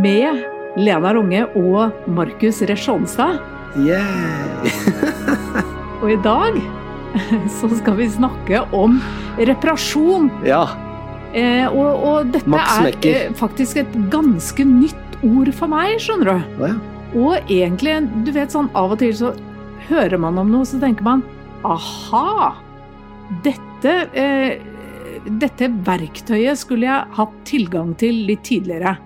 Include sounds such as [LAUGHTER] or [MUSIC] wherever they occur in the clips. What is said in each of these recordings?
med Lena Runge og Markus Resjonstad. Yay! [LAUGHS] Og i dag [LAUGHS] så skal vi snakke om reparasjon. ja. Eh, og, og dette er eh, faktisk et ganske nytt ord for meg, skjønner du. Oh, ja. Og egentlig, du vet sånn av og til så hører man om noe, så tenker man aha! Dette, eh, dette verktøyet skulle jeg hatt tilgang til litt tidligere.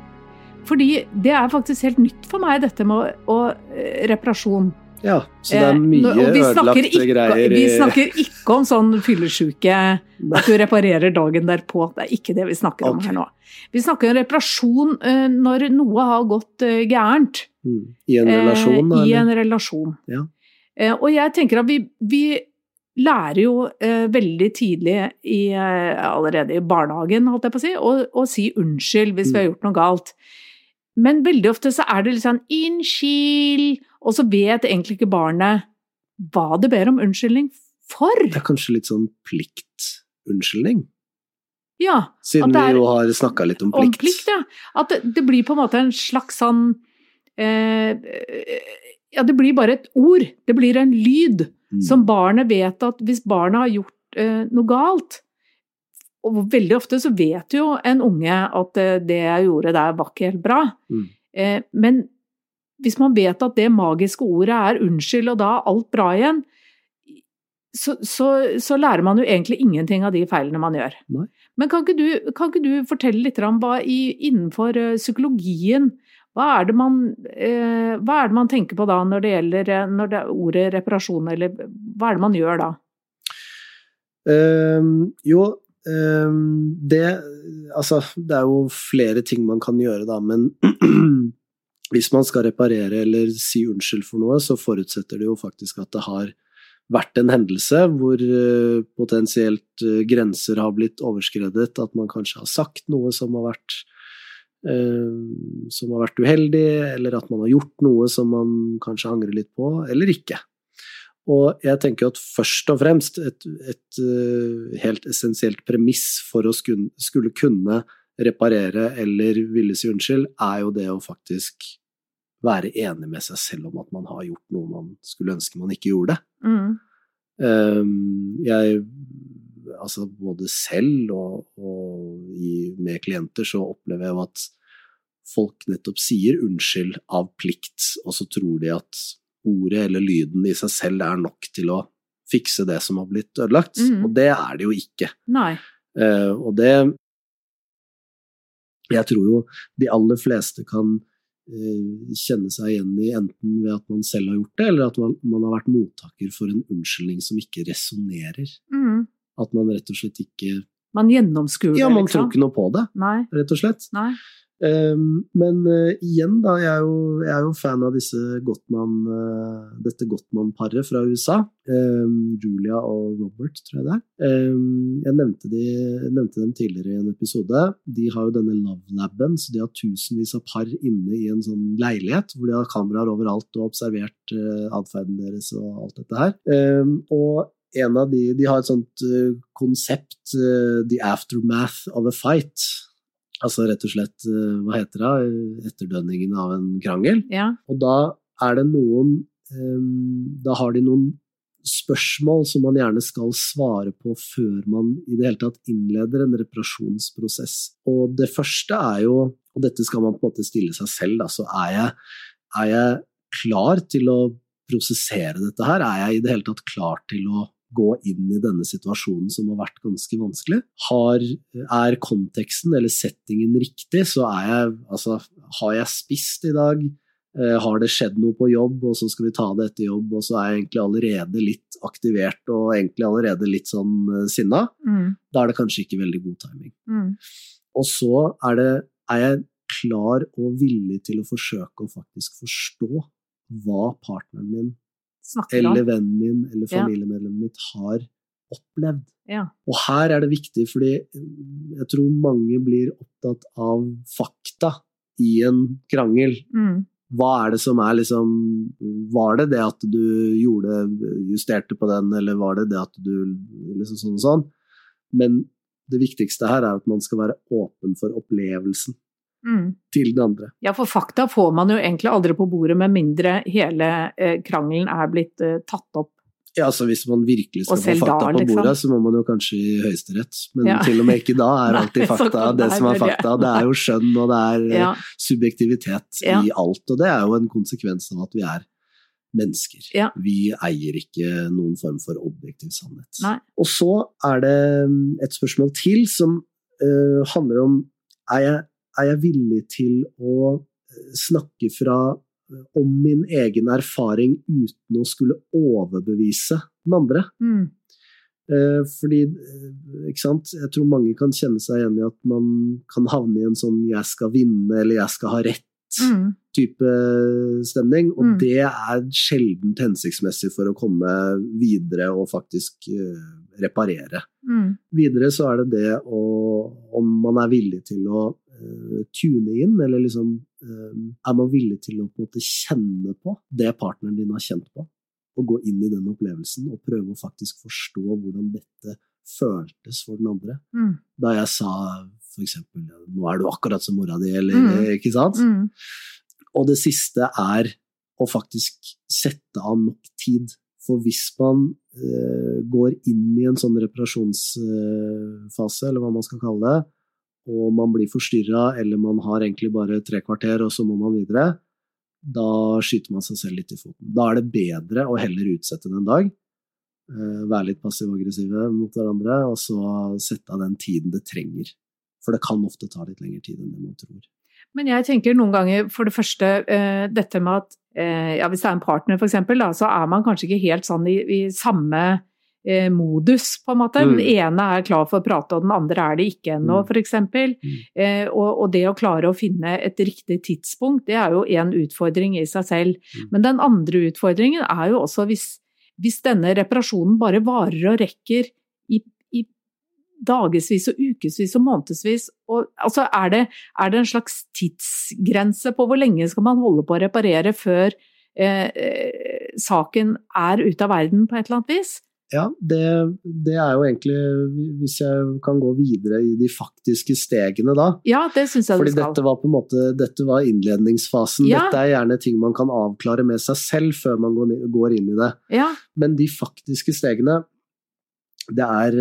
Fordi det er faktisk helt nytt for meg, dette med å, å eh, reparasjon. Ja. Så det er Eh, mye ødelagte ikke, greier Vi snakker ikke om sånn fyllesyke [LAUGHS] at du reparerer dagen derpå. Det er ikke det vi snakker om her nå. Vi snakker om reparasjon eh, når noe har gått eh, gærent. Mm. I en relasjon, da? Eh, I en relasjon. Ja. Eh, og jeg tenker at vi, vi lærer jo eh, veldig tidlig i, allerede i barnehagen, holdt jeg på å si, å, å si unnskyld hvis vi har Mm. gjort noe galt. Men veldig ofte så er det litt sånn 'unnskyld', og så vet egentlig ikke barnet hva det ber om unnskyldning for. Det er kanskje litt sånn pliktunnskyldning? Ja, Siden er- vi jo har snakka litt om om plikt. plikt, ja. At det, det blir på en måte en slags sånn eh, Ja, det blir bare et ord. Det blir en lyd. Mm. som barnet vet at hvis barnet har gjort eh, noe galt Og veldig ofte så vet jo en unge at eh, det jeg gjorde der var ikke helt bra. Mm. Eh, men hvis man vet at det magiske ordet er unnskyld, og da er alt bra igjen, så, så, så lærer man jo egentlig ingenting av de feilene man gjør. Nei. Men kan ikke, du, kan ikke du fortelle litt om hva i, innenfor eh, psykologien hva er, det man, eh, hva er det man tenker på da når det gjelder når det ordet reparasjon, eller hva er det man gjør da? Um, jo, det Altså, det er jo flere ting man kan gjøre, da, men [CLEARS THROAT] hvis man skal reparere eller si unnskyld for noe, så forutsetter det jo faktisk at det har vært en hendelse hvor eh, potensielt eh, grenser har blitt overskredet, at man kanskje har sagt noe som har vært eh, som har vært uheldig, eller at man har gjort noe som man kanskje angrer litt på, eller ikke. Og jeg tenker at først og fremst et, et eh, helt essensielt premiss for å skulle, skulle kunne reparere eller ville si unnskyld, er jo det å faktisk være enig med seg selv om at man har gjort noe man skulle ønske man ikke gjorde. Mm. Um, jeg Altså både selv og, og i, med klienter så opplever jeg at folk nettopp sier unnskyld av plikt, og så tror de at ordet eller lyden i seg selv er nok til å fikse det som har blitt ødelagt. Mm. Og det er det jo ikke. Eh, og det Jeg tror jo de aller fleste kan eh, kjenne seg igjen i enten ved at man selv har gjort det, eller at man, man har vært mottaker for en unnskyldning som ikke resonnerer. Mm. At man rett og slett ikke Man gjennomskuer Ja, det, man tror liksom. ikke noe på det, Nei. rett og slett. Nei. Um, men eh, igjen, da, jeg er, jo, jeg er jo fan av disse Gottman, eh, dette Gottman-paret fra USA. Um, Julia og Robert, tror jeg det er. Um, jeg nevnte, de, nevnte dem tidligere i en episode. De har jo denne Love Laben, så de har tusenvis av par inne i en sånn leilighet hvor de har kameraer overalt og observert uh, atferden deres og alt dette her. Og en av de, de har et sånt eh, konsept, eh, the aftermath of a fight. Altså rett og slett, eh, hva heter det, etterdønningen av en krangel. Ja. Og da er det noen eh, Da har de noen spørsmål som man gjerne skal svare på før man i det hele tatt innleder en reparasjonsprosess. Og det første er jo, og dette skal man på en måte stille seg selv, da, så er jeg, er jeg klar til å prosessere dette her? Er jeg i det hele tatt klar til å gå inn i denne situasjonen som har vært ganske vanskelig? Har, er konteksten eller settingen riktig, så er jeg Altså, har jeg spist i dag? Eh, har det skjedd noe på jobb, og så skal vi ta det etter jobb, og så er jeg egentlig allerede litt aktivert og egentlig allerede litt sånn eh, sinna? Mm. Da er det kanskje ikke veldig god timing. Mm. Og så er, det, er jeg klar og villig til å forsøke å faktisk forstå hva partneren min snakker eller vennen min eller familiemedlemmet mitt har opplevd. Ja. Og her er det viktig, fordi mm, jeg tror mange blir opptatt av fakta i en krangel. Mm. Hva er det som er liksom Var det det at du gjorde justerte på den, eller var det det at du liksom sånn og sånn? Men det viktigste her er at man skal være åpen for opplevelsen Mm. til den andre. Ja, for fakta får man jo egentlig aldri på bordet med mindre hele eh, krangelen er blitt eh, tatt opp. Ja, altså Hvis man virkelig skal få fakta da, på liksom. bordet, så må man jo kanskje i Høyesterett. Men Ja. til og med ikke da [LAUGHS] er alltid fakta det det som er fakta. Det er jo [LAUGHS] skjønn, og det er eh, Ja. subjektivitet Ja. i alt. Og det er jo en konsekvens av at vi er mennesker. Ja. Vi eier ikke noen form for objektiv sannhet. Nei. Og så er det mm, et spørsmål til som uh, handler om er jeg, er jeg villig til å eh, snakke fra eh, om min egen erfaring uten å skulle overbevise den andre. Mm. Eh, fordi, ikke sant, jeg tror mange kan kjenne seg igjen i at man kan havne i en sånn 'jeg skal vinne' eller 'jeg skal ha rett' Mm. stemning, og Mm. det er sjeldent hensiktsmessig for å komme videre og faktisk reparere. Mm. Videre så er det det å om man er villig til å tune inn, eller liksom eh, Er man villig til å på en måte kjenne på det partneren din har kjent på? Og gå inn i den opplevelsen og prøve å faktisk forstå hvordan dette føltes for den andre. Mm. Da jeg sa for eksempel 'nå er du akkurat som mora di', eller Mm. ikke sant? Mm. Og det siste er å faktisk sette av nok tid. For hvis man eh, går inn i en sånn reparasjonsfase, eller hva man skal kalle det, og man blir forstyrra, eller man har egentlig bare tre kvarter, og så må man videre, da skyter man seg selv litt i foten. Da er det bedre å heller utsette det en dag, eh, være litt passiv-aggressive mot hverandre, og så sette av den tiden det trenger. For det kan ofte ta litt lengre tid enn det man tror. Men jeg tenker noen ganger, for det første, eh, dette med at eh, ja, hvis det er en partner eksempel, så er man kanskje ikke helt sånn i, i samme eh, modus, på en måte. Mm. Den ene er klar for å prate, og den andre er det ikke ennå, Mm. eksempel. Mm. Eh, og, og det å klare å finne et riktig tidspunkt, det er jo en utfordring i seg selv. Mm. Men den andre utfordringen er jo også hvis, hvis denne reparasjonen bare varer og rekker i, i dagevis og ukevis og månedsvis. Og, altså er, det, er det en slags tidsgrense på hvor lenge skal man holde på å reparere før eh, eh, saken er ute av verden på et eller annet vis? Ja, det, det er jo egentlig Hvis jeg kan gå videre i de faktiske stegene da. Ja, det synes jeg Fordi du skal. dette var på en måte Dette var innledningsfasen. Ja. Dette er gjerne ting man kan avklare med seg selv før man går, inn i det. Ja, Men de faktiske stegene Det er,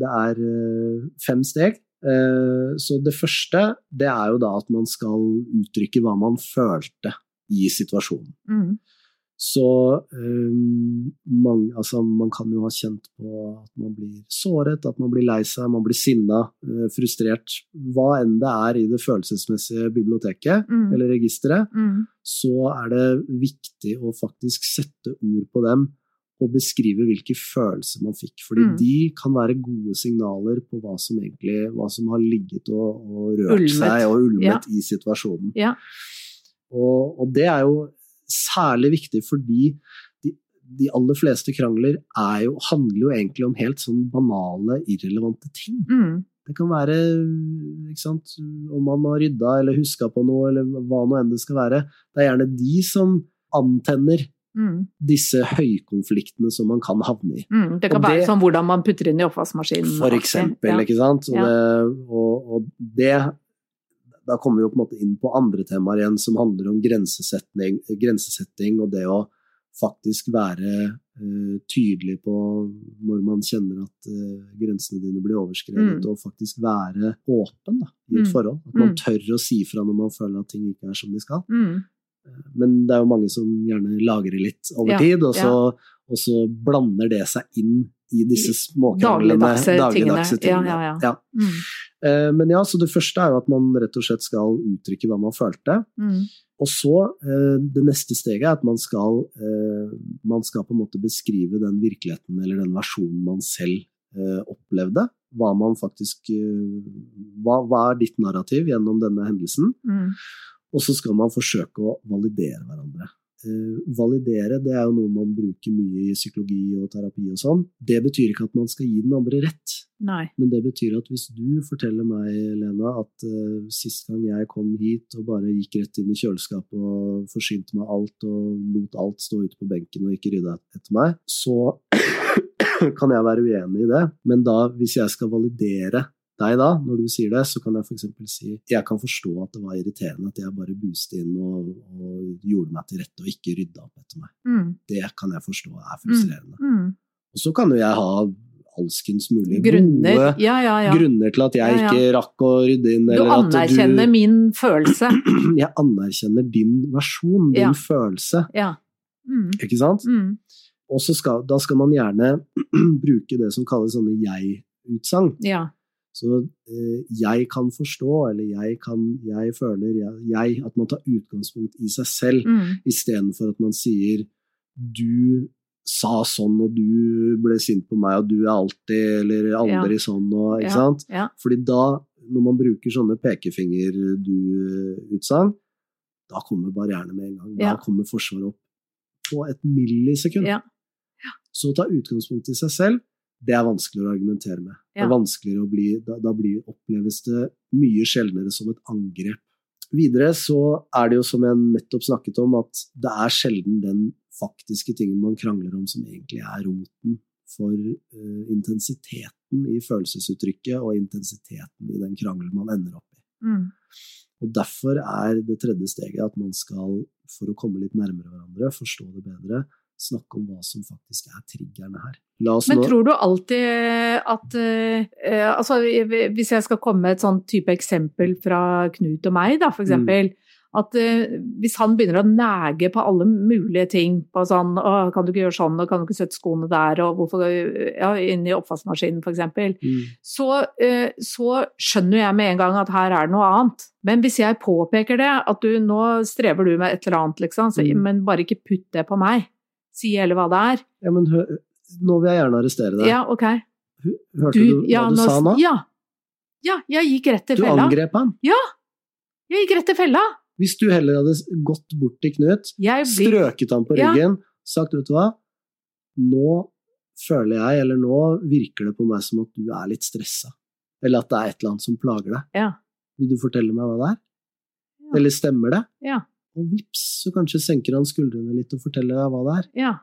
det er eh, fem steg. Eh, Så det første, det er jo da at man skal uttrykke hva man følte i situasjonen. mm, Så um, man, altså, man kan jo ha kjent på at man blir såret, at man blir lei seg, man blir sinna, eh, frustrert. Hva enn det er i det følelsesmessige biblioteket mm, eller registeret, mm, så er det viktig å faktisk sette ord på dem og beskrive hvilke følelser man fikk. Fordi Mm. de kan være gode signaler på hva som egentlig hva som har ligget og, og rørt Ulmet. seg og ulmet Ja. i situasjonen. Ja. Og, og det er jo særlig viktig fordi de, de aller fleste krangler er jo, handler jo egentlig om helt sånn banale, irrelevante ting. mm, Det kan være sant, om man har rydda eller huska på noe, eller hva nå enn det skal være. Det er gjerne de som antenner mm, disse høykonfliktene som man kan havne i. mm. Det kan Og være det- sånn hvordan man putter inn i oppvaskmaskinen. For eksempel, Ja. ikke sant? Og, Ja. det, og, og det Da kommer vi jo på en måte inn på andre temaer igjen som handler om grensesetting, grensesetting og det å faktisk være uh, tydelig på når man kjenner at uh, grensene dine blir overskrevet, Mm. og faktisk være åpen da, i et Mm. forhold. At man Mm. tør å si fra når man føler at ting ikke er som de skal. Mm, Men det er jo mange som gjerne lagrer litt over Ja, tid, og så, og så blander det seg inn i disse småkranglene. Dagligdagse tingene. dagligdagse Ja, tingene. ja, ja. mm, Eh, Men ja, så det første er jo at man rett og slett skal uttrykke hva man følte. mm, Og så, eh, det neste steget er at man skal, eh, man skal på en måte beskrive den virkeligheten eller den versjonen man selv opplevde. Hva man faktisk hva, hva er ditt narrativ gjennom denne hendelsen? mm, Og så skal man forsøke å validere hverandre. Eh, validere det er jo noe man bruker mye i psykologi og terapi og sånn. Det betyr ikke at man skal gi den andre rett, Nei. men det betyr at hvis du forteller meg, Lena, at uh, sist gang jeg kom hit og bare gikk rett inn i kjøleskapet og forsynte meg alt og lot alt stå ute på benken og ikke rydda etter meg, så [COUGHS] kan jeg være uenig i det. Men da, hvis jeg skal validere deg da, når du sier det, så kan jeg f.eks. si jeg kan forstå at det var irriterende at jeg bare buste inn og, og gjorde meg til rette og ikke rydda opp etter meg. Mm. Det kan jeg forstå er frustrerende. Mm. Og så kan jo jeg ha alskens mulige Grunner. gode Ja, ja, ja. grunner til at jeg ikke rakk å rydde inn. Du anerkjenner du min følelse. [CLEARS THROAT] Jeg anerkjenner din versjon, din følelse, Ja. Mm. ikke sant? Mm. Og så skal, da skal man gjerne [CLEARS THROAT] bruke det som kalles sånne jeg-utsagn. Ja. Så eh, jeg kan forstå, eller jeg kan, jeg føler, jeg, jeg At man tar utgangspunkt i seg selv, Mm. istedenfor at man sier du sa sånn, og du ble sint på meg, og du er alltid eller aldri sånn, og ikke Ja. sant? Ja. Fordi da, når man bruker sånne pekefinger-du-utsagn, da kommer barrierene med en gang. Da Ja. kommer Forsvaret opp på et millisekund. Ja. Så ta utgangspunkt i seg selv, det er vanskeligere å argumentere med. Det er vanskeligere å bli, da, da blir, oppleves det mye sjeldnere som et angrep. Videre så er det jo som jeg nettopp snakket om, at det er sjelden den faktiske tingen man krangler om som egentlig er roten for uh, intensiteten i følelsesuttrykket og intensiteten i den krangelen man ender opp i. Mm. Og derfor er det tredje steget at man skal, for å komme litt nærmere hverandre, forstå det bedre, snakke om hva som faktisk er triggerne her. Men nå tror du alltid at eh, eh, Altså, hvis jeg skal komme med et sånn type eksempel fra Knut og meg, da, for Mm. eksempel. At uh, hvis han begynner å næge på alle mulige ting, på sånn å, 'Kan du ikke gjøre sånn, og kan du ikke sette skoene der', og hvorfor Ja, inn i oppvaskmaskinen, eksempel. mm, så, uh, så skjønner jeg med en gang at her er det noe annet. Men hvis jeg påpeker det, at du nå strever du med et eller annet, liksom, så, Mm. men bare ikke putt det på meg. Si hele hva det er. Ja, men nå vil jeg gjerne arrestere deg. Ja, ok. Hørte du, ja, hva du sa nå? Ja. ja, jeg gikk rett til Du fella. angrep han. Ja! Jeg gikk rett til fella. Hvis du heller hadde gått bort til Knut, blir strøket han på Ja. ryggen, sagt vet du hva, nå føler jeg, eller nå virker det på meg som at du er litt stressa. Eller at det er et eller annet som plager deg. Ja. Vil du fortelle meg hva det er? Ja. Eller stemmer det? Ja. Og vips, så kanskje senker han skuldrene litt og forteller deg hva det er. Ja.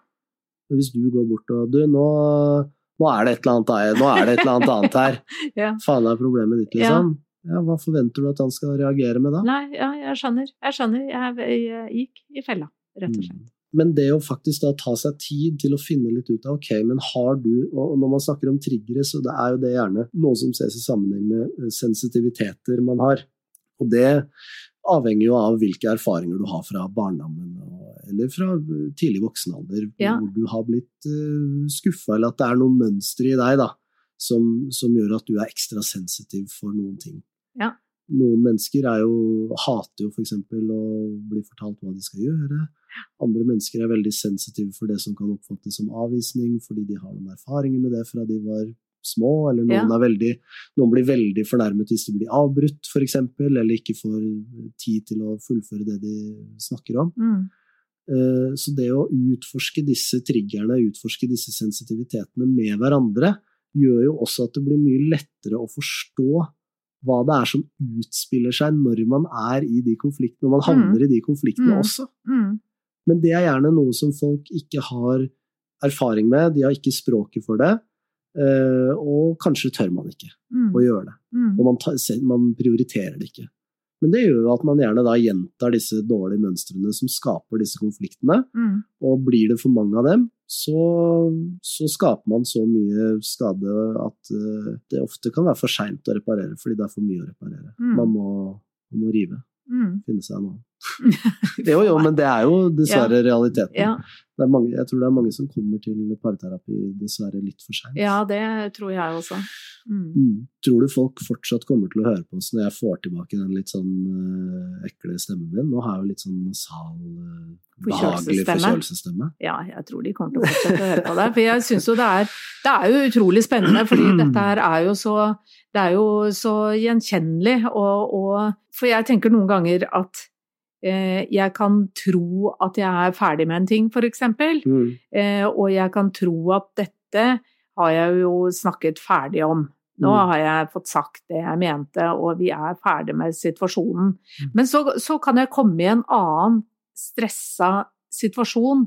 Hvis du går bort og du, nå, nå er det et eller annet, nå er det et eller annet annet her. [LAUGHS] Ja. Faen er problemet ditt, liksom. Ja, hva forventer du at han skal reagere med da? Nei, ja, jeg skjønner. Jeg skjønner. Jeg, jeg gikk i fella, rett og slett. Mm. Men det å faktisk da ta seg tid til å finne litt ut av ok, men har du Og når man snakker om triggere, så det er jo det gjerne noe som ses i sammenheng med eh, sensitiviteter man har. Og det avhenger jo av hvilke erfaringer du har fra barndommen eller fra eh, tidlig voksen alder, Ja. hvor du har blitt uh, skuffa, eller at det er noen mønstre i deg da, som, som gjør at du er ekstra sensitiv for noen ting. Ja. Noen mennesker er jo, hater jo f.eks. å bli fortalt hva de skal gjøre. Andre mennesker er veldig sensitive for det som kan oppfattes som avvisning, fordi de har noen erfaringer med det fra de var små, eller noen, Ja. veldig, noen blir veldig fornærmet hvis de blir avbrutt, f.eks., eller ikke får tid til å fullføre det de snakker om. Mm. Eh, Så det å utforske disse triggerne, utforske disse sensitivitetene med hverandre, gjør jo også at det blir mye lettere å forstå hva det er som utspiller seg når man er i de konfliktene, når man havner i de konfliktene Mm. også. Mm. Men det er gjerne noe som folk ikke har erfaring med, de har ikke språket for det, og kanskje tør man ikke Mm. å gjøre det. Mm. Og man, tar, man prioriterer det ikke. Men det gjør jo at man gjerne da gjentar disse dårlige mønstrene som skaper disse konfliktene, Mm. og blir det for mange av dem, så, så skaper man så mye skade at eh, det ofte kan være for seint å reparere, fordi det er for mye å reparere. Mm. Man, må, man må rive. Mm. Finne seg en annen. Jo, jo, men det er jo dessverre realiteten. Ja. Det er mange, jeg tror det er mange som kommer til parterapi dessverre litt for seint. ja, det tror jeg også. Mm. Mm. Tror du folk fortsatt kommer til å høre på oss når jeg får tilbake den litt sånn øh, ekle stemmen min? Nå har jeg jo litt sånn nasal, uh, behagelig Forkjølelsesstemme. Ja, jeg tror de kommer til å fortsette å høre på det. For jeg syns jo det er Det er jo utrolig spennende, fordi [CLEARS THROAT] dette her er jo så Det er jo så gjenkjennelig, og, og For jeg tenker noen ganger at Eh, jeg kan tro at jeg er ferdig med en ting, f.eks. Mm. Eh, og jeg kan tro at dette har jeg jo snakket ferdig om. Nå Mm. har jeg fått sagt det jeg mente, og vi er ferdig med situasjonen. Mm. Men så, så kan jeg komme i en annen stressa situasjon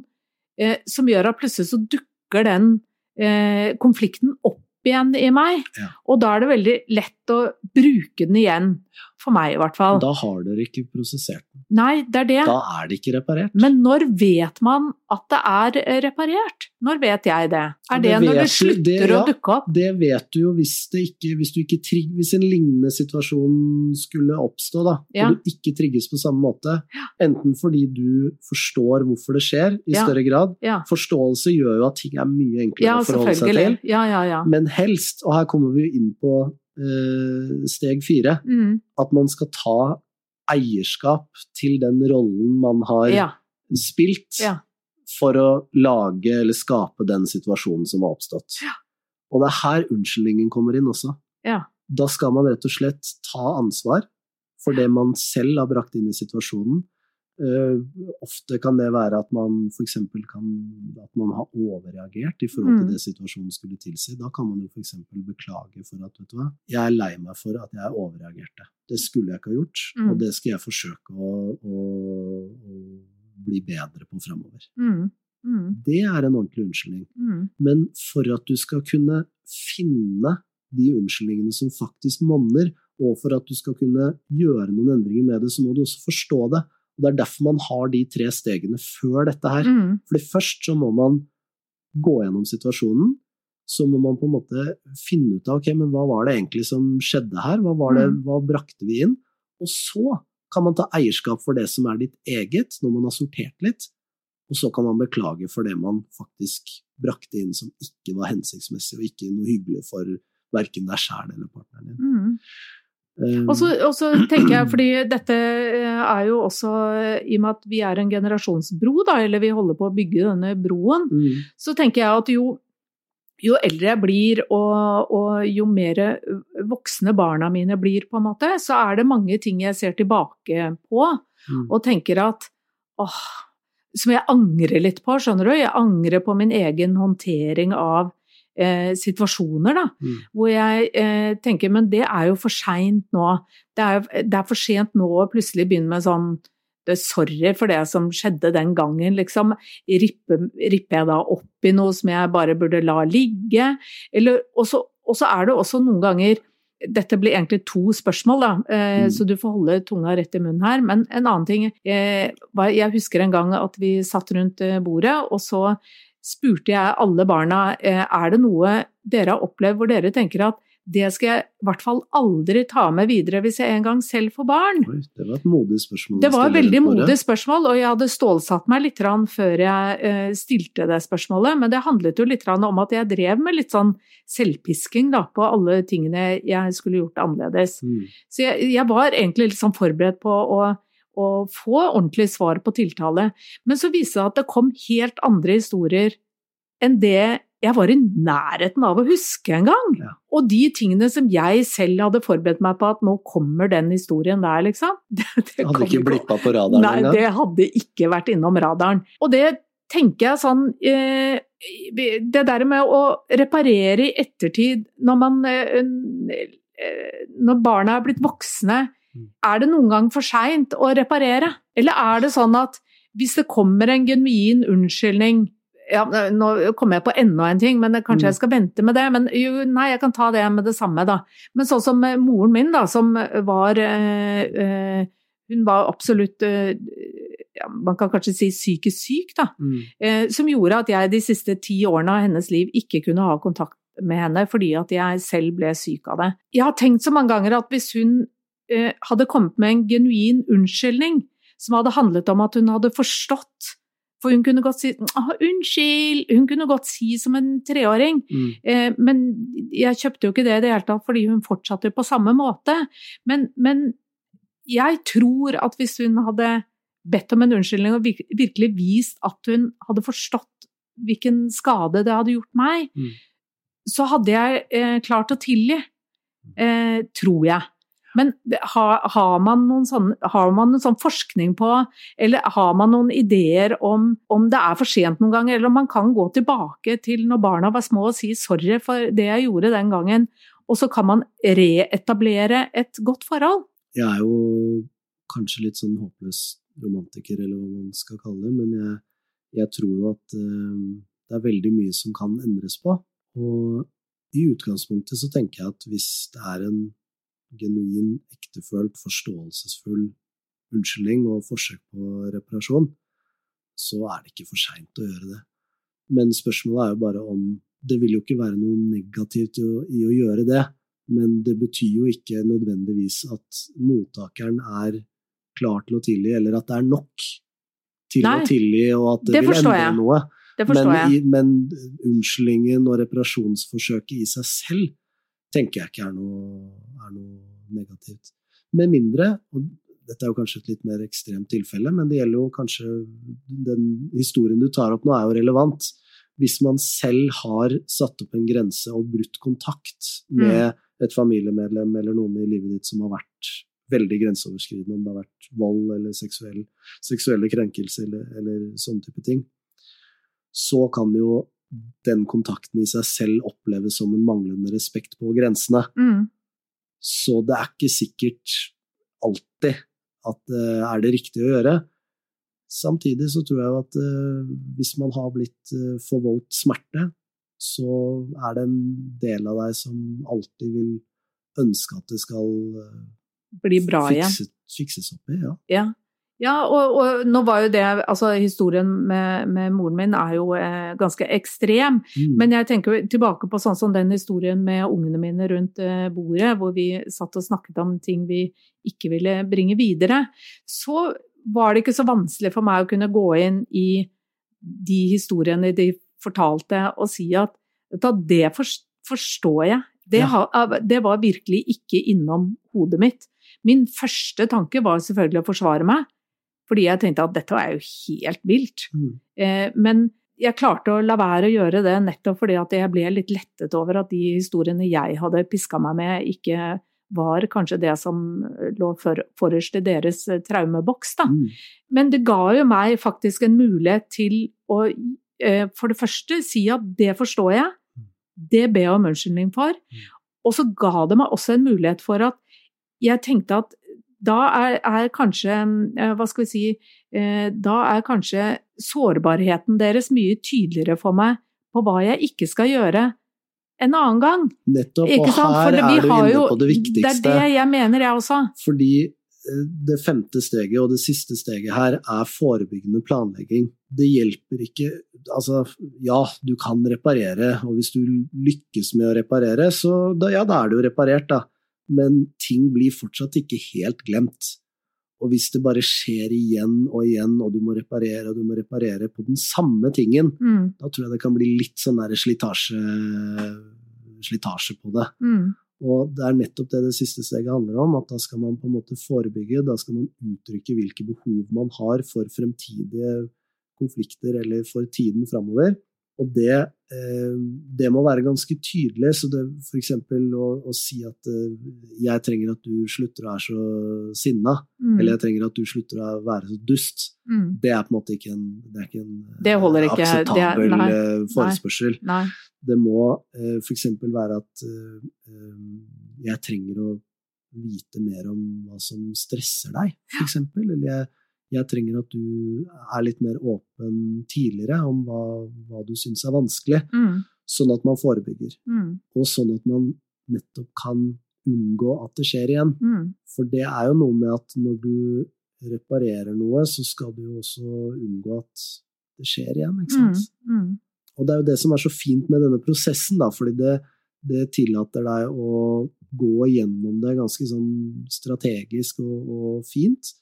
eh, som gjør at plutselig så dukker den eh, konflikten opp igjen i meg. Ja. Og da er det veldig lett å bruke den igjen. For meg, i hvert fall. Da har dere ikke prosessert den. Nei, det er det. Da er det ikke reparert. Men når vet man at det er eh, reparert? Når vet jeg det? Er det, Det når det slutter det- ja. å dukke opp? Det vet du jo hvis, det ikke, hvis, du ikke trigg, hvis en lignende situasjon skulle oppstå, da, Ja. og du ikke trigges på samme måte. Enten fordi du forstår hvorfor det skjer i Ja. større grad. Forståelse gjør jo at ting er mye enklere å forholde seg til. Ja, ja, ja. Men helst, og her kommer vi jo inn på steg fire, Mm, at man skal ta eierskap til den rollen man har ja, spilt Ja. for å lage eller skape den situasjonen som har oppstått. Ja. Og det er her unnskyldningen kommer inn også. Ja. Da skal man rett og slett ta ansvar for det man selv har brakt inn i situasjonen. Eh, ofte kan det være at man f.eks. kan at man har overreagert i forhold til Mm. det situasjonen skulle tilsi. Da kan man jo f.eks. beklage for at vet du hva, jeg er lei meg for at jeg overreagerte. Det skulle jeg ikke ha gjort, Mm. og det skal jeg forsøke å, å, å bli bedre på fremover. mm, mm, Det er en ordentlig unnskyldning. mm. Men for at du skal kunne finne de unnskyldningene som faktisk monner, og for at du skal kunne gjøre noen endringer med det, så må du også forstå det. Og Det er derfor man har de tre stegene før dette her. Mm, Fordi først så må man gå gjennom situasjonen. Så må man på en måte finne ut av ok, men hva var det egentlig som skjedde her, hva, var det, Mm. hva brakte vi inn? Og så kan man ta eierskap for det som er ditt eget, når man har sortert litt. Og så kan man beklage for det man faktisk brakte inn som ikke var hensiktsmessig, og ikke noe hyggelig for verken deg sjæl eller partneren din. mm. Og så, og så tenker jeg, fordi dette eh, er jo også I og med at vi er en generasjonsbro, da, eller vi holder på å bygge denne broen, mm, så tenker jeg at jo, jo eldre jeg blir, og, og jo mer voksne barna mine blir, på en måte, så er det mange ting jeg ser tilbake på mm, og tenker at åh, Som jeg angrer litt på, skjønner du. Jeg angrer på min egen håndtering av eh, situasjoner, da. mm. Hvor jeg eh, tenker men det er jo for seint nå. Det er, det er for sent nå å plutselig begynne med sånn Sorry for det som skjedde den gangen, liksom. Ripper, ripper jeg da opp i noe som jeg bare burde la ligge? Eller, og så og så er det også noen ganger dette blir egentlig to spørsmål, da, eh, Mm. så du får holde tunga rett i munnen her. Men en annen ting eh, Jeg husker en gang at vi satt rundt eh, bordet, og så spurte jeg alle barna eh, er det noe dere har opplevd hvor dere tenker at det skal jeg i hvert fall aldri ta med videre hvis jeg en gang selv får barn. Oi, det var et modig spørsmål. Det var et veldig modig spørsmål, og jeg hadde stålsatt meg litt før jeg eh, stilte det spørsmålet. Men det handlet jo litt om at jeg drev med litt sånn selvpisking da, på alle tingene jeg skulle gjort annerledes. Mm. Så jeg, jeg var egentlig litt sånn forberedt på å, å få ordentlig svar på tiltale. Men så viste det seg at det kom helt andre historier enn det jeg var i nærheten av å huske en gang. Ja. Og de tingene som jeg selv hadde forberedt meg på at nå kommer den historien der, liksom. [LAUGHS] Det, det hadde ikke blippa på radaren Nei, engang. det hadde ikke vært innom radaren. Og det tenker jeg sånn eh, Det der med å reparere i ettertid når man eh, eh, Når barna er blitt voksne. Er det noen gang for seint å reparere? Eller er det sånn at hvis det kommer en genuin unnskyldning ja, Nå kommer jeg på enda en ting, men kanskje Mm. jeg skal vente med det. Men jo, nei, jeg kan ta det med det samme, da. Men sånn som eh, moren min, da, som var øh, eh, Hun var absolutt øh, ja, Man kan kanskje si psykisk syk, da. Mm. Eh, som gjorde at jeg de siste ti årene av hennes liv ikke kunne ha kontakt med henne fordi at jeg selv ble syk av det. Jeg har tenkt så mange ganger at hvis hun eh, hadde kommet med en genuin unnskyldning som hadde handlet om at hun hadde forstått For hun kunne godt si «Åh, 'unnskyld', hun kunne godt si som en treåring. Mm. Eh, men jeg kjøpte jo ikke det i det hele tatt, fordi hun fortsatte på samme måte. Men, men jeg tror at hvis hun hadde bedt om en unnskyldning og virkelig vist at hun hadde forstått hvilken skade det hadde gjort meg, Mm. så hadde jeg eh, klart å tilgi. Eh, tror jeg. Men har, har, man noen sånn, har man noen sånn forskning på, eller har man noen ideer om om det er for sent noen ganger, eller om man kan gå tilbake til når barna var små og si 'sorry for det jeg gjorde den gangen', og så kan man reetablere et godt forhold? Jeg er jo kanskje litt sånn håpløs romantiker, eller hva man skal kalle det, men jeg, jeg tror jo at øh, det er veldig mye som kan endres på. Og i utgangspunktet så tenker jeg at hvis det er en genuin, ektefølt, forståelsesfull unnskyldning og forsøk på reparasjon, så er det ikke for seint å gjøre det. Men spørsmålet er jo bare om Det vil jo ikke være noe negativt i å, i å gjøre det, men det betyr jo ikke nødvendigvis at mottakeren er klar til å tilgi, eller at det er nok til Nei, å tilgi, og at det, det vil endre jeg. noe. Men, i, men, unnskyldningen og reparasjonsforsøket i seg selv tenker jeg ikke er noe, er noe negativt. Med mindre, og dette er jo kanskje et litt mer ekstremt tilfelle, men det gjelder jo kanskje Den historien du tar opp nå, er jo relevant. Hvis man selv har satt opp en grense og brutt kontakt med mm. et familiemedlem eller noen i livet ditt som har vært veldig grenseoverskridende, om det har vært vold eller seksuell, seksuelle krenkelser eller, eller sånne type ting, så kan jo den kontakten i seg selv oppleves som en manglende respekt på grensene. Mm. Så det er ikke sikkert alltid at det uh, er det riktige å gjøre. Samtidig så tror jeg at uh, hvis man har blitt uh, forvoldt smerte, så er det en del av deg som alltid vil ønske at det skal Bli bra fikse, igjen. Fikses opp i, ja. ja. Ja, og, og, nå var jo det Altså, historien med, med moren min er jo eh, ganske ekstrem. Mm. Men jeg tenker tilbake på sånn som den historien med ungene mine rundt eh, bordet, hvor vi satt og snakket om ting vi ikke ville bringe videre. Så var det ikke så vanskelig for meg å kunne gå inn i de historiene de fortalte, og si at det forstår jeg. Det, ja. det var virkelig ikke innom hodet mitt. Min første tanke var selvfølgelig å forsvare meg. Fordi jeg tenkte at dette er jo helt vilt. Mm. Eh, men jeg klarte å la være å gjøre det nettopp fordi at jeg ble litt lettet over at de historiene jeg hadde piska meg med, ikke var kanskje det som lå for, forrest i deres eh, traumeboks. Da. Mm. Men det ga jo meg faktisk en mulighet til å eh, for det første si at det forstår jeg, mm. det ber jeg om unnskyldning for. Mm. Og så ga det meg også en mulighet for at jeg tenkte at da er, er, kanskje eh, Hva skal vi si eh, Da er kanskje sårbarheten deres mye tydeligere for meg på hva jeg ikke skal gjøre en annen gang. Nettopp, og her er du inne jo, på det viktigste. Det er det jeg mener, jeg også. Fordi eh, det femte steget og det siste steget her er forebyggende planlegging. Det hjelper ikke Altså, ja, du kan reparere, og hvis du lykkes med å reparere, så da, ja, da er det jo reparert, da men ting blir fortsatt ikke helt glemt. Og hvis det bare skjer igjen og igjen, og du må reparere og du må reparere på den samme tingen, mm. da tror jeg det kan bli litt sånn der slitasje, slitasje på det. Mm. Og det er nettopp det det siste steget handler om, at da skal man på en måte forebygge, da skal man uttrykke hvilke behov man har for fremtidige konflikter eller for tiden framover. Og det, eh, det, må være ganske tydelig. Så det f.eks. Å, å si at eh, 'jeg trenger at du slutter å være så sinna', mm. eller 'jeg trenger at du slutter å være så dust', mm. det er på en måte ikke en, det er ikke en det ikke. akseptabel det er, nei, forespørsel. Nei. Det må eh, f.eks. være at eh, 'jeg trenger å vite mer om hva som stresser deg', f.eks. Eller jeg jeg trenger at du er litt mer åpen tidligere om hva, hva du syns er vanskelig, mm. sånn at man forebygger. Mm. Og sånn at man nettopp kan unngå at det skjer igjen. Mm. For det er jo noe med at når du reparerer noe, så skal du jo også unngå at det skjer igjen, ikke sant? Mm. Mm. Og det er jo det som er så fint med denne prosessen, da, fordi det, det tillater deg å gå gjennom det ganske sånn strategisk og, og fint.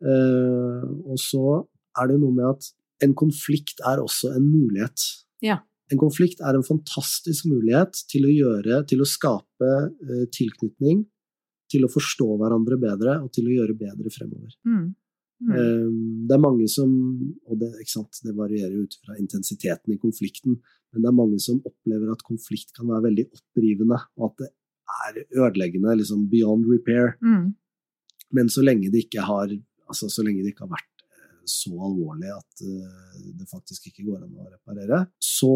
Uh, og så er det noe med at en konflikt er også en mulighet. Ja. En konflikt er en fantastisk mulighet til å gjøre, til å skape uh, tilknytning, til å forstå hverandre bedre og til å gjøre bedre fremover. Mm. Mm. Uh, det er mange som, og det, det varierer ut fra intensiteten i konflikten, men det er mange som opplever at konflikt kan være veldig opprivende, og at det er ødeleggende, liksom beyond repair. Mm. Men så lenge det ikke har, altså så lenge det ikke har vært eh, så alvorlig at eh, det faktisk ikke går an å reparere, så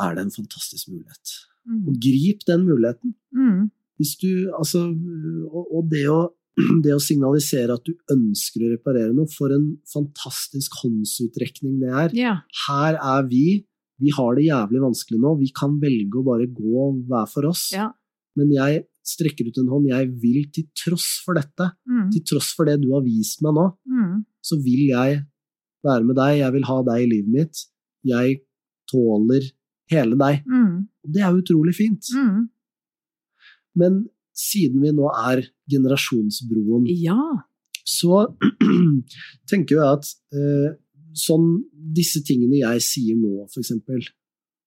er det en fantastisk mulighet. Og Mm. grip den muligheten. Mm. Hvis du, altså, og, og det, å, [CLEARS THROAT] det å signalisere at du ønsker å reparere noe, for en fantastisk håndsutrekning det er. Ja. Her er vi, vi har det jævlig vanskelig nå, vi kan velge å bare gå hver for oss. Ja. Men jeg strekker ut en hånd, jeg vil til tross for dette, Mm. til tross for det du har vist meg nå, Mm. så vil jeg være med deg, jeg vil ha deg i livet mitt. Jeg tåler hele deg. Mm. Og det er utrolig fint. Mm. Men siden vi nå er generasjonsbroen, Ja. så [CLEARS THROAT] tenker jeg at eh, sånn disse tingene jeg sier nå, for eksempel,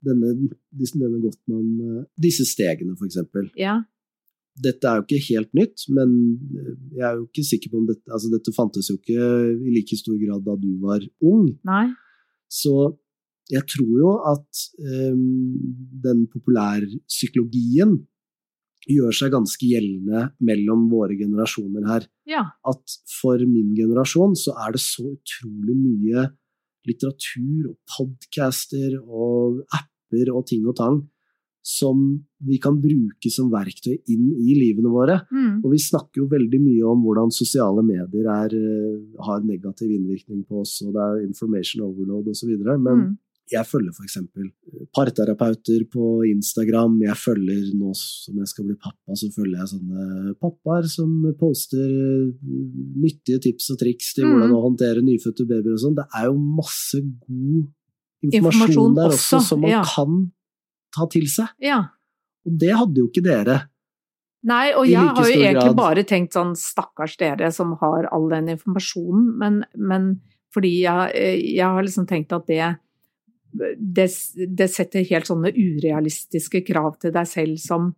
denne, denne Gottmann, eh, disse stegene, for eksempel, Ja. Dette er jo ikke helt nytt, men eh, jeg er jo ikke sikker på om dette Altså, dette fantes jo ikke i like stor grad da du var ung. Nei. Så jeg tror jo at um, den populærpsykologien gjør seg ganske gjeldende mellom våre generasjoner her. Ja. At for min generasjon så er det så utrolig mye litteratur og podcaster og apper og ting og tang som vi kan bruke som verktøy inn i livene våre. Mm. Og vi snakker jo veldig mye om hvordan sosiale medier er, eh, har negativ innvirkning på oss, og det er information overload osv. Men Mm. jeg følger f.eks. parterapeuter på Instagram. Jeg følger nå som jeg skal bli pappa, så følger jeg sånne pappaer som poster eh, nyttige tips og triks til Mm. hvordan å håndtere nyfødte babyer og sånn. Det er jo masse god informasjon, Informasjon der også, også, som man ja. kan ta til seg. ja. Og det hadde jo ikke dere. Nei, og jeg like har jo egentlig grad. bare tenkt sånn stakkars dere som har all den informasjonen, men, men fordi jeg, jeg har liksom tenkt at det, det det setter helt sånne urealistiske krav til deg selv som,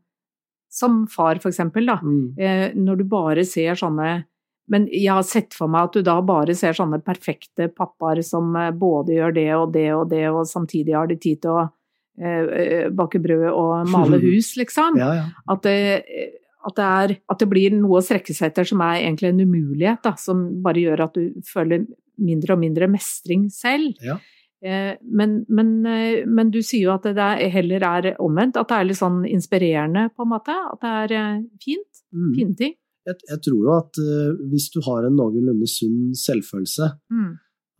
som far, for eksempel, da. Mm. Eh, når du bare ser sånne Men jeg har sett for meg at du da bare ser sånne perfekte pappaer som eh, både gjør det og det og det, og samtidig har de tid til å eh, eh, bake brød og male [LAUGHS] hus, liksom. Ja, ja. At det, at, det er, at det blir noe å strekke seg etter som er egentlig en umulighet, da, som bare gjør at du føler mindre og mindre mestring selv. Ja. Eh, Men, men, eh, men du sier jo at det er, heller er omvendt, at det er litt sånn inspirerende, på en måte. At det er eh, fint. Mm. Fine ting. Jeg, jeg tror jo at eh, hvis du har en noenlunde sunn selvfølelse, Mm.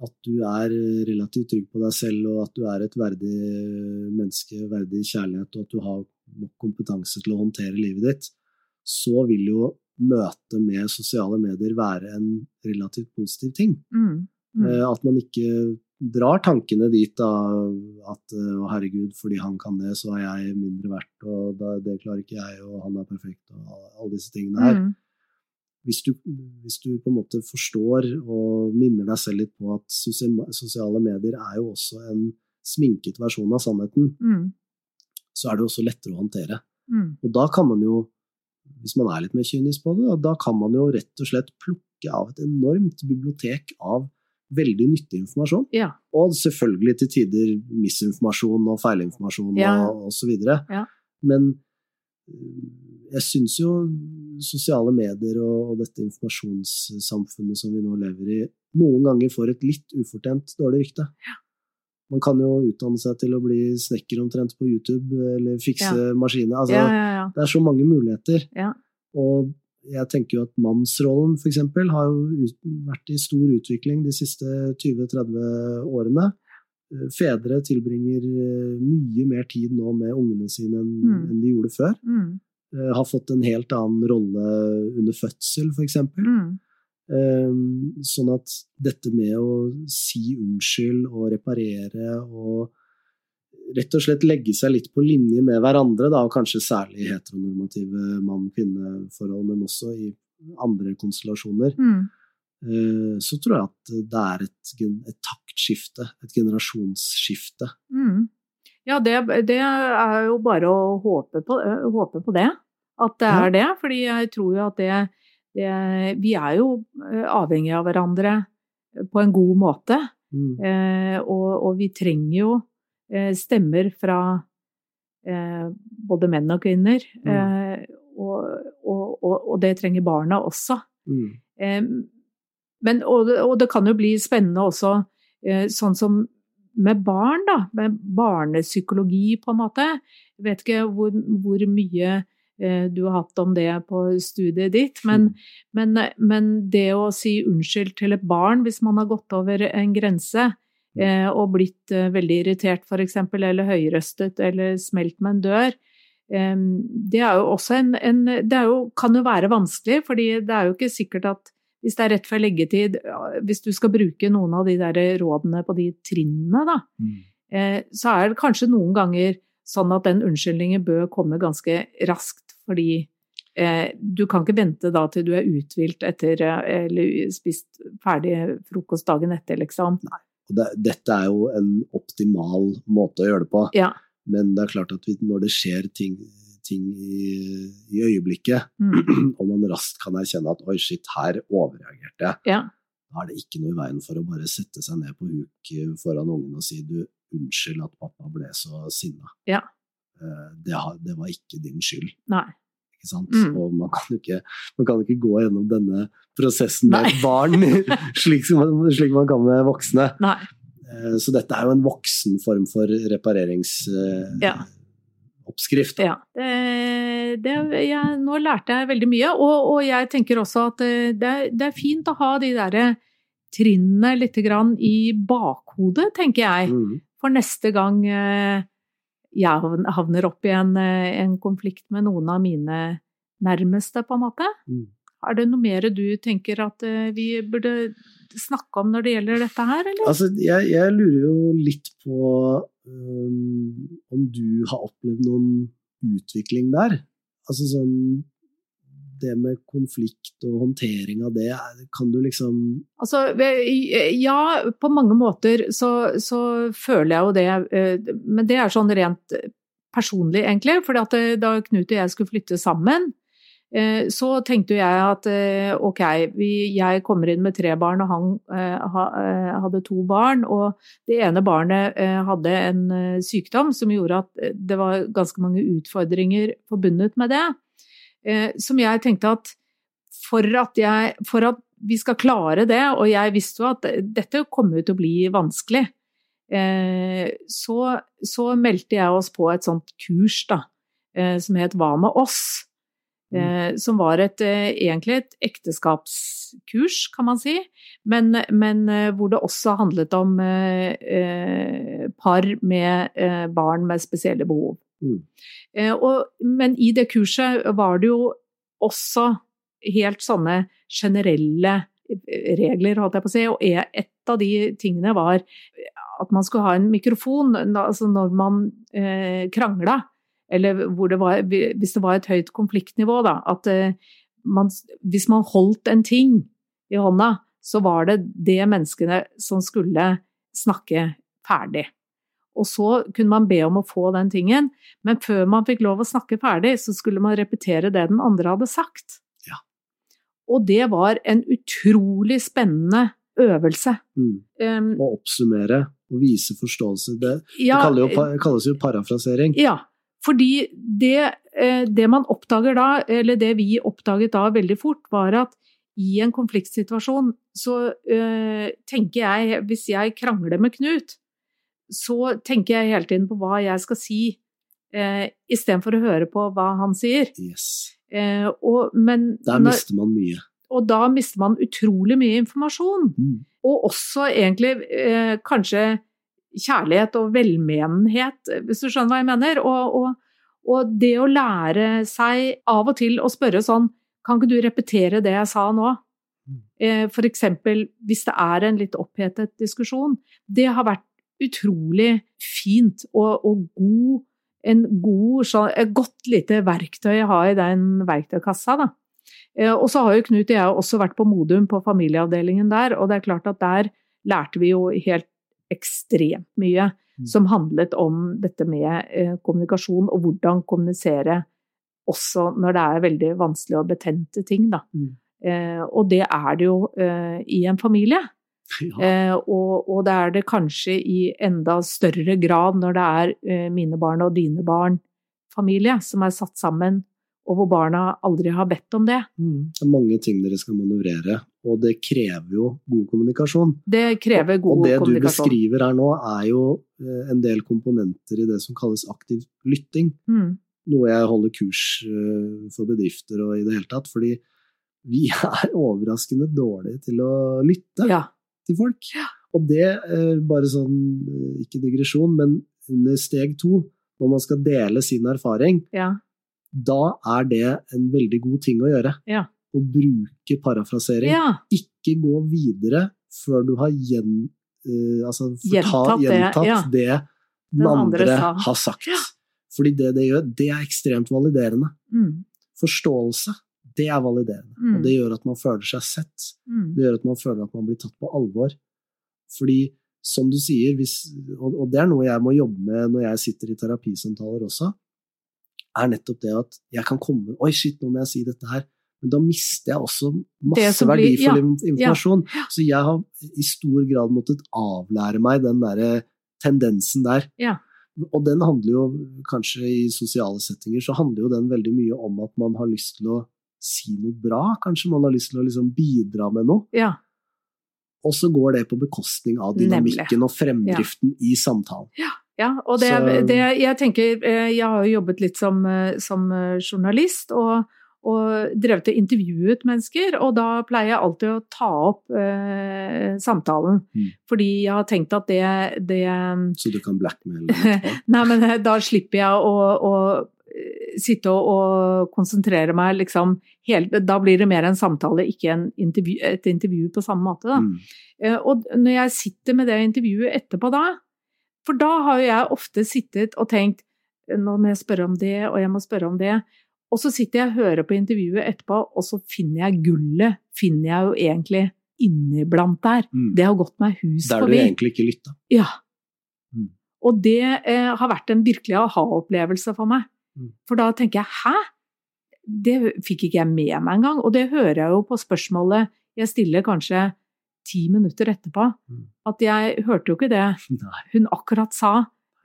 At du er eh, relativt trygg på deg selv, og at du er et verdig eh, menneske, verdig kjærlighet, og at du har nok kompetanse til å håndtere livet ditt, så vil jo møtet med sosiale medier være en relativt positiv ting. Mm. Mm. Eh, At man ikke drar tankene dit da, at å herregud, fordi han kan det, så er jeg mindre verdt, og det klarer ikke jeg, og han er perfekt, og alle disse tingene her Mm. Hvis du, hvis du på en måte forstår og minner deg selv litt på at sosiale medier er jo også en sminket versjon av sannheten, Mm. så er det også lettere å håndtere. Mm. Og da kan man jo, hvis man er litt mer kynisk på det, da, kan man jo rett og slett plukke av et enormt bibliotek av veldig nyttig informasjon. Ja. Og selvfølgelig til tider misinformasjon og feilinformasjon Ja. og, osv. Ja. Men jeg syns jo sosiale medier og, dette informasjonssamfunnet som vi nå lever i, noen ganger får et litt ufortjent dårlig rykte. Man kan jo utdanne seg til å bli snekker omtrent på YouTube, eller fikse maskiner. Altså, ja, ja, ja. Det er så mange muligheter. Ja. Og jeg tenker jo at mannsrollen f.eks. har jo vært i stor utvikling de siste 20-30 årene. Eh, Fedre tilbringer eh, mye mer tid nå med ungene sine enn Mm. enn de gjorde før. Mm. Eh, Har fått en helt annen rolle under fødsel, f.eks. Mm. Sånn at dette med å si unnskyld og reparere og rett og slett legge seg litt på linje med hverandre, da, og kanskje særlig i heteronormative mann-kvinne-forhold, men også i andre konstellasjoner, Mm. Eh, så tror jeg at det er et, et taktskifte, et generasjonsskifte. Mm. Ja, det, det er jo bare å håpe på, øh, håpe på det. At det er det. Fordi jeg tror jo at det, det Vi er jo øh, avhengige av hverandre på en god måte. Mm. Eh, og, og vi trenger jo eh, stemmer fra eh, både menn og kvinner. Mm. Eh, og, og, og, det trenger barna også. Mm. Men, og, og, det kan jo bli spennende også, eh, sånn som med barn, da. Med barnepsykologi, på en måte. Jeg vet ikke hvor, hvor mye eh, du har hatt om det på studiet ditt, men, Mm. men, men, det å si unnskyld til et barn hvis man har gått over en grense eh, og blitt veldig irritert f.eks., eller høyrøstet eller smelt med en dør, det er jo også en, en Det jo, kan jo være vanskelig, fordi det er jo ikke sikkert at hvis det er rett før leggetid, hvis du skal bruke noen av de der rådene på de trinnene, da, Mm. eh, så er det kanskje noen ganger sånn at den unnskyldningen bør komme ganske raskt, fordi eh, du kan ikke vente da til du er uthvilt etter eh, eller spist ferdig frokost dagen etter, liksom. Og det, dette er jo en optimal måte å gjøre det på. Ja. Men det er klart at vi, når det skjer ting, ting i, i øyeblikket, Mm. [CLEARS THROAT] og man raskt kan erkjenne at oi, shit, her overreagerte jeg, Ja. da er det ikke noe i veien for å bare sette seg ned på huk foran ungen og si du, unnskyld at pappa ble så sinna. Ja. Eh, Det, det var ikke din skyld. Nei. Ikke sant? Mm. Og man kan, ikke, man kan ikke gå gjennom denne prosessen med Nei. et barn [LAUGHS] slik, som man, slik man kan med voksne. Nei. Eh, Så dette er jo en voksen form for reparerings Ja. Ja. Det, det, jeg, nå lærte jeg veldig mye, og, og jeg tenker også at eh, det, det er fint å ha de derre trinnene litt grann i bakhodet, tenker jeg. Mm. For neste gang eh, jeg havner opp i en, eh, en konflikt med noen av mine nærmeste, på en måte. Mm. Er det noe mer du tenker at vi burde snakke om når det gjelder dette her, eller? Altså, jeg, jeg lurer jo litt på um, om du har opplevd noen utvikling der? Altså sånn Det med konflikt og håndtering av det, kan du liksom Altså, ja, på mange måter så, så føler jeg jo det, eh, men det er sånn rent personlig, egentlig. For da Knut og jeg skulle flytte sammen, eh, så tenkte jeg at eh, ok, jeg kommer inn med tre barn, og han eh, ha, eh, hadde to barn. Og det ene barnet eh, hadde en eh, sykdom som gjorde at eh, det var ganske mange utfordringer forbundet med det. Eh, som jeg tenkte at for at, jeg, for at vi skal klare det, og jeg visste jo at dette kommer til å bli vanskelig, eh, så, så meldte jeg oss på et sånt kurs da, eh, som het Hva med oss? Eh, som var et, eh, egentlig et ekteskapskurs, kan man si, men, men eh, hvor det også handlet om eh, par med eh, barn med spesielle behov. Mm. Eh, og, men i det kurset var det jo også helt sånne generelle regler, holdt jeg på å si, og e- et av de tingene var at man skulle ha en mikrofon altså når man krangla, eller det var, hvis det var et høyt konfliktnivå, da, at eh, man, hvis man holdt en ting i hånda, så var det det menneskene som skulle snakke ferdig. Og så kunne man be om å få den tingen, men før man fikk lov å snakke ferdig, så skulle man repetere det den andre hadde sagt. Ja. Og det var en utrolig spennende øvelse. mm, Um, Å oppsummere og vise forståelse. Det, ja, det kalles jo parafrasering. Ja, fordi det, eh, det man oppdager da, eller det vi oppdaget da veldig fort, var at i en konfliktsituasjon så eh, tenker jeg, hvis jeg krangler med Knut, så tenker jeg hele tiden på hva jeg skal si, eh, istedenfor å høre på hva han sier. Yes. Eh, og, men, Der mister man mye. og da mister man utrolig mye informasjon. Mm. Og også egentlig eh, kanskje kjærlighet og velmenenhet, hvis du skjønner hva jeg mener. Og, og, og det å lære seg av og til å spørre sånn Kan ikke du repetere det jeg sa nå? Mm. Eh, for eksempel hvis det er en litt opphetet diskusjon. Det har vært utrolig fint og, og god en god, så, et godt lite verktøy jeg har i den verktøykassa. Da. Eh, Og så har jo Knut og jeg også vært på Modum, på familieavdelingen der, og det er klart at der lærte vi jo helt ekstremt mye Mm. som handlet om dette med eh, kommunikasjon og hvordan kommunisere også når det er veldig vanskelige og betente ting, da. Mm. Eh, og det er det jo eh, i en familie. Ja. Eh, og, og det er det kanskje i enda større grad når det er eh, mine barn og dine barn-familie som er satt sammen og hvor barna aldri har bedt om det. Mm. Det er mange ting dere skal manøvrere, og det krever jo god kommunikasjon. Det krever god kommunikasjon. og det du kommunikasjon. beskriver her nå, er jo eh, en del komponenter i det som kalles aktiv lytting. Mm. Noe jeg holder kurs eh, for bedrifter og i det hele tatt. Fordi vi [LAUGHS] er overraskende dårlige til å lytte Ja. til folk. Og det, eh, bare sånn, ikke digresjon, men under steg to, når man skal dele sin erfaring, ja. Da er det en veldig god ting å gjøre. Ja. Å bruke parafrasering. ja. Ikke gå videre før du har gjen, uh, altså forta- Gjentatt det, ja. det den, Den andre andre, sa. har sagt. Fordi det det gjør, det er ekstremt validerende. Mm. Forståelse, det er validerende. Mm. Og det gjør at man føler seg sett. Mm. Det gjør at man føler at man blir tatt på alvor. Fordi, som du sier, hvis, og, og det er noe jeg må jobbe med når jeg sitter i terapisamtaler også, er nettopp det at jeg kan komme Oi, shit, nå må jeg si dette her. Men da mister jeg også masse blir- verdifull ja, ja. informasjon. Så jeg har i stor grad måttet avlære meg den derre tendensen der. Ja. Og den handler jo, kanskje i sosiale settinger, så handler jo den veldig mye om at man har lyst til å si noe bra. Kanskje man har lyst til å liksom bidra med noe. Ja. Og så går det på bekostning av dynamikken og fremdriften i samtalen. Ja, og det, det Jeg tenker eh, Jeg har jo jobbet litt som, eh, som eh, journalist og, og drevet og intervjuet mennesker, og da pleier jeg alltid å ta opp eh, samtalen. Mm. Fordi jeg har tenkt at det, det Så du kan blackmaile. [LAUGHS] Nei, men da slipper jeg å, å sitte og, og konsentrere meg liksom helt Da blir det mer en samtale, ikke en intervju, et intervju på samme måte, da. Mm. Og når jeg sitter med det intervjuet etterpå da, for da har jo jeg ofte sittet og tenkt nå må jeg spørre om det, og jeg må spørre om det. Og så sitter jeg og hører på intervjuet etterpå, og så finner jeg gullet, finner jeg jo egentlig inniblant der. Mm. Det har gått meg hus Der du forbi. egentlig ikke lytta. Ja. Mm. Og det eh, har vært en virkelig aha-opplevelse for meg. Mm. For da tenker jeg hæ? Det fikk ikke jeg med meg engang. Og det hører jeg jo på spørsmålet jeg stiller kanskje ti minutter etterpå. Mm. At jeg hørte jo ikke det [LAUGHS] hun akkurat sa,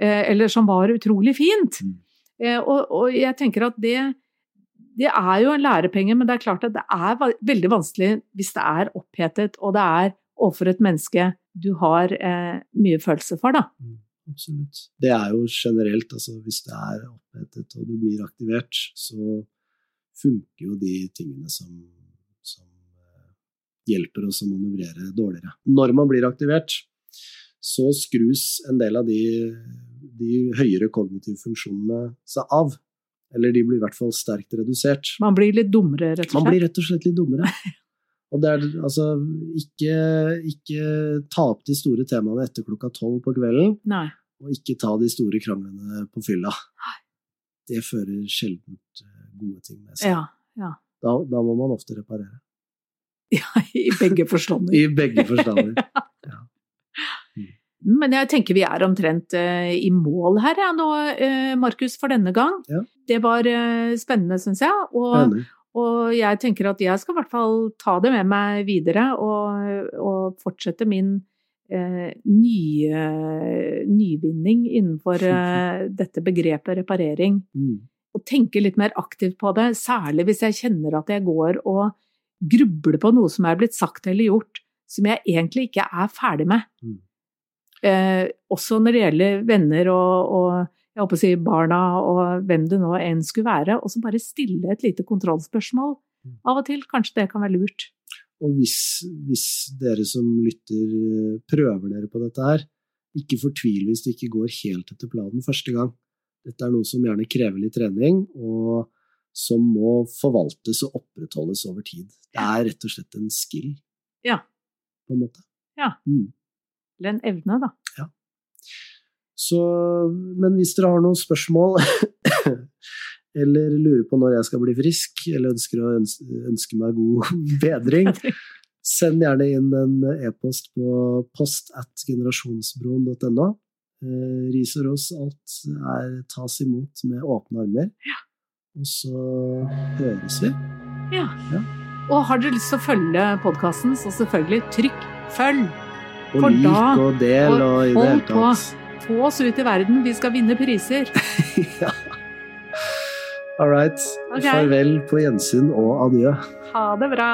eh, eller som var utrolig fint. Mm. Eh, og, og jeg tenker at det, det er jo en lærepenge, men det er klart at det er veldig vanskelig hvis det er opphetet, og det er overfor et menneske du har eh, mye følelse for, da. Absolutt. Det er jo generelt, altså hvis det er opphetet og du blir aktivert, så funker jo de tingene som, hjelper oss å manøvrere dårligere. Når man blir aktivert, så skrus en del av de, de høyere kognitive funksjonene seg av. Eller de blir i hvert fall sterkt redusert. Man blir litt dummere, rett og slett? Man blir rett og slett litt dummere. [LAUGHS] Og det er altså ikke, ikke ta opp de store temaene etter klokka tolv på kvelden, Nei. og ikke ta de store kranglene på fylla. Det fører sjelden gode ting med seg. Ja, ja. Da, da må man ofte reparere. [LAUGHS] ja I begge forstander. I begge forstander. [LAUGHS] Men jeg tenker vi er omtrent uh, i mål her ja, nå, uh, Markus, for denne gang. Ja. Det var uh, spennende, syns jeg. Og, og jeg tenker at jeg skal i hvert fall ta det med meg videre og, og fortsette min nye, nyvinning innenfor [LAUGHS] dette begrepet reparering. Mm. Og tenke litt mer aktivt på det, særlig hvis jeg kjenner at jeg går og grubler på noe som er blitt sagt eller gjort, som jeg egentlig ikke er ferdig med. Mm. Eh, også når det gjelder venner og, og jeg håper å si barna og hvem det nå enn skulle være, og så bare stille et lite kontrollspørsmål Mm. av og til. Kanskje det kan være lurt. Og hvis, hvis dere som lytter eh, prøver dere på dette her, ikke fortvil hvis det ikke går helt etter planen første gang. Dette er noe som gjerne krever litt trening, og som må forvaltes og opprettholdes over tid. Det er rett og slett en skill, Ja. på en måte. Ja. Mm. Eller en evne, da. Så, men hvis dere har noen spørsmål, [LAUGHS] eller lurer på når jeg skal bli frisk, eller ønsker å ønske, meg god [LAUGHS] bedring, [LAUGHS] send gjerne inn en e-post på post at generasjonsbroen.no. Eh, ris og ros, alt er, tas imot med åpne armer. Og så høres vi. Ja. Ja. Og har dere lyst til å følge podkasten, så selvfølgelig trykk følg. Og For lik da- og del og i det hele tatt. Få oss ut i verden, vi skal vinne priser. [LAUGHS] ja. All right. Okay. Farvel på gjensyn og adjø. Ha det bra.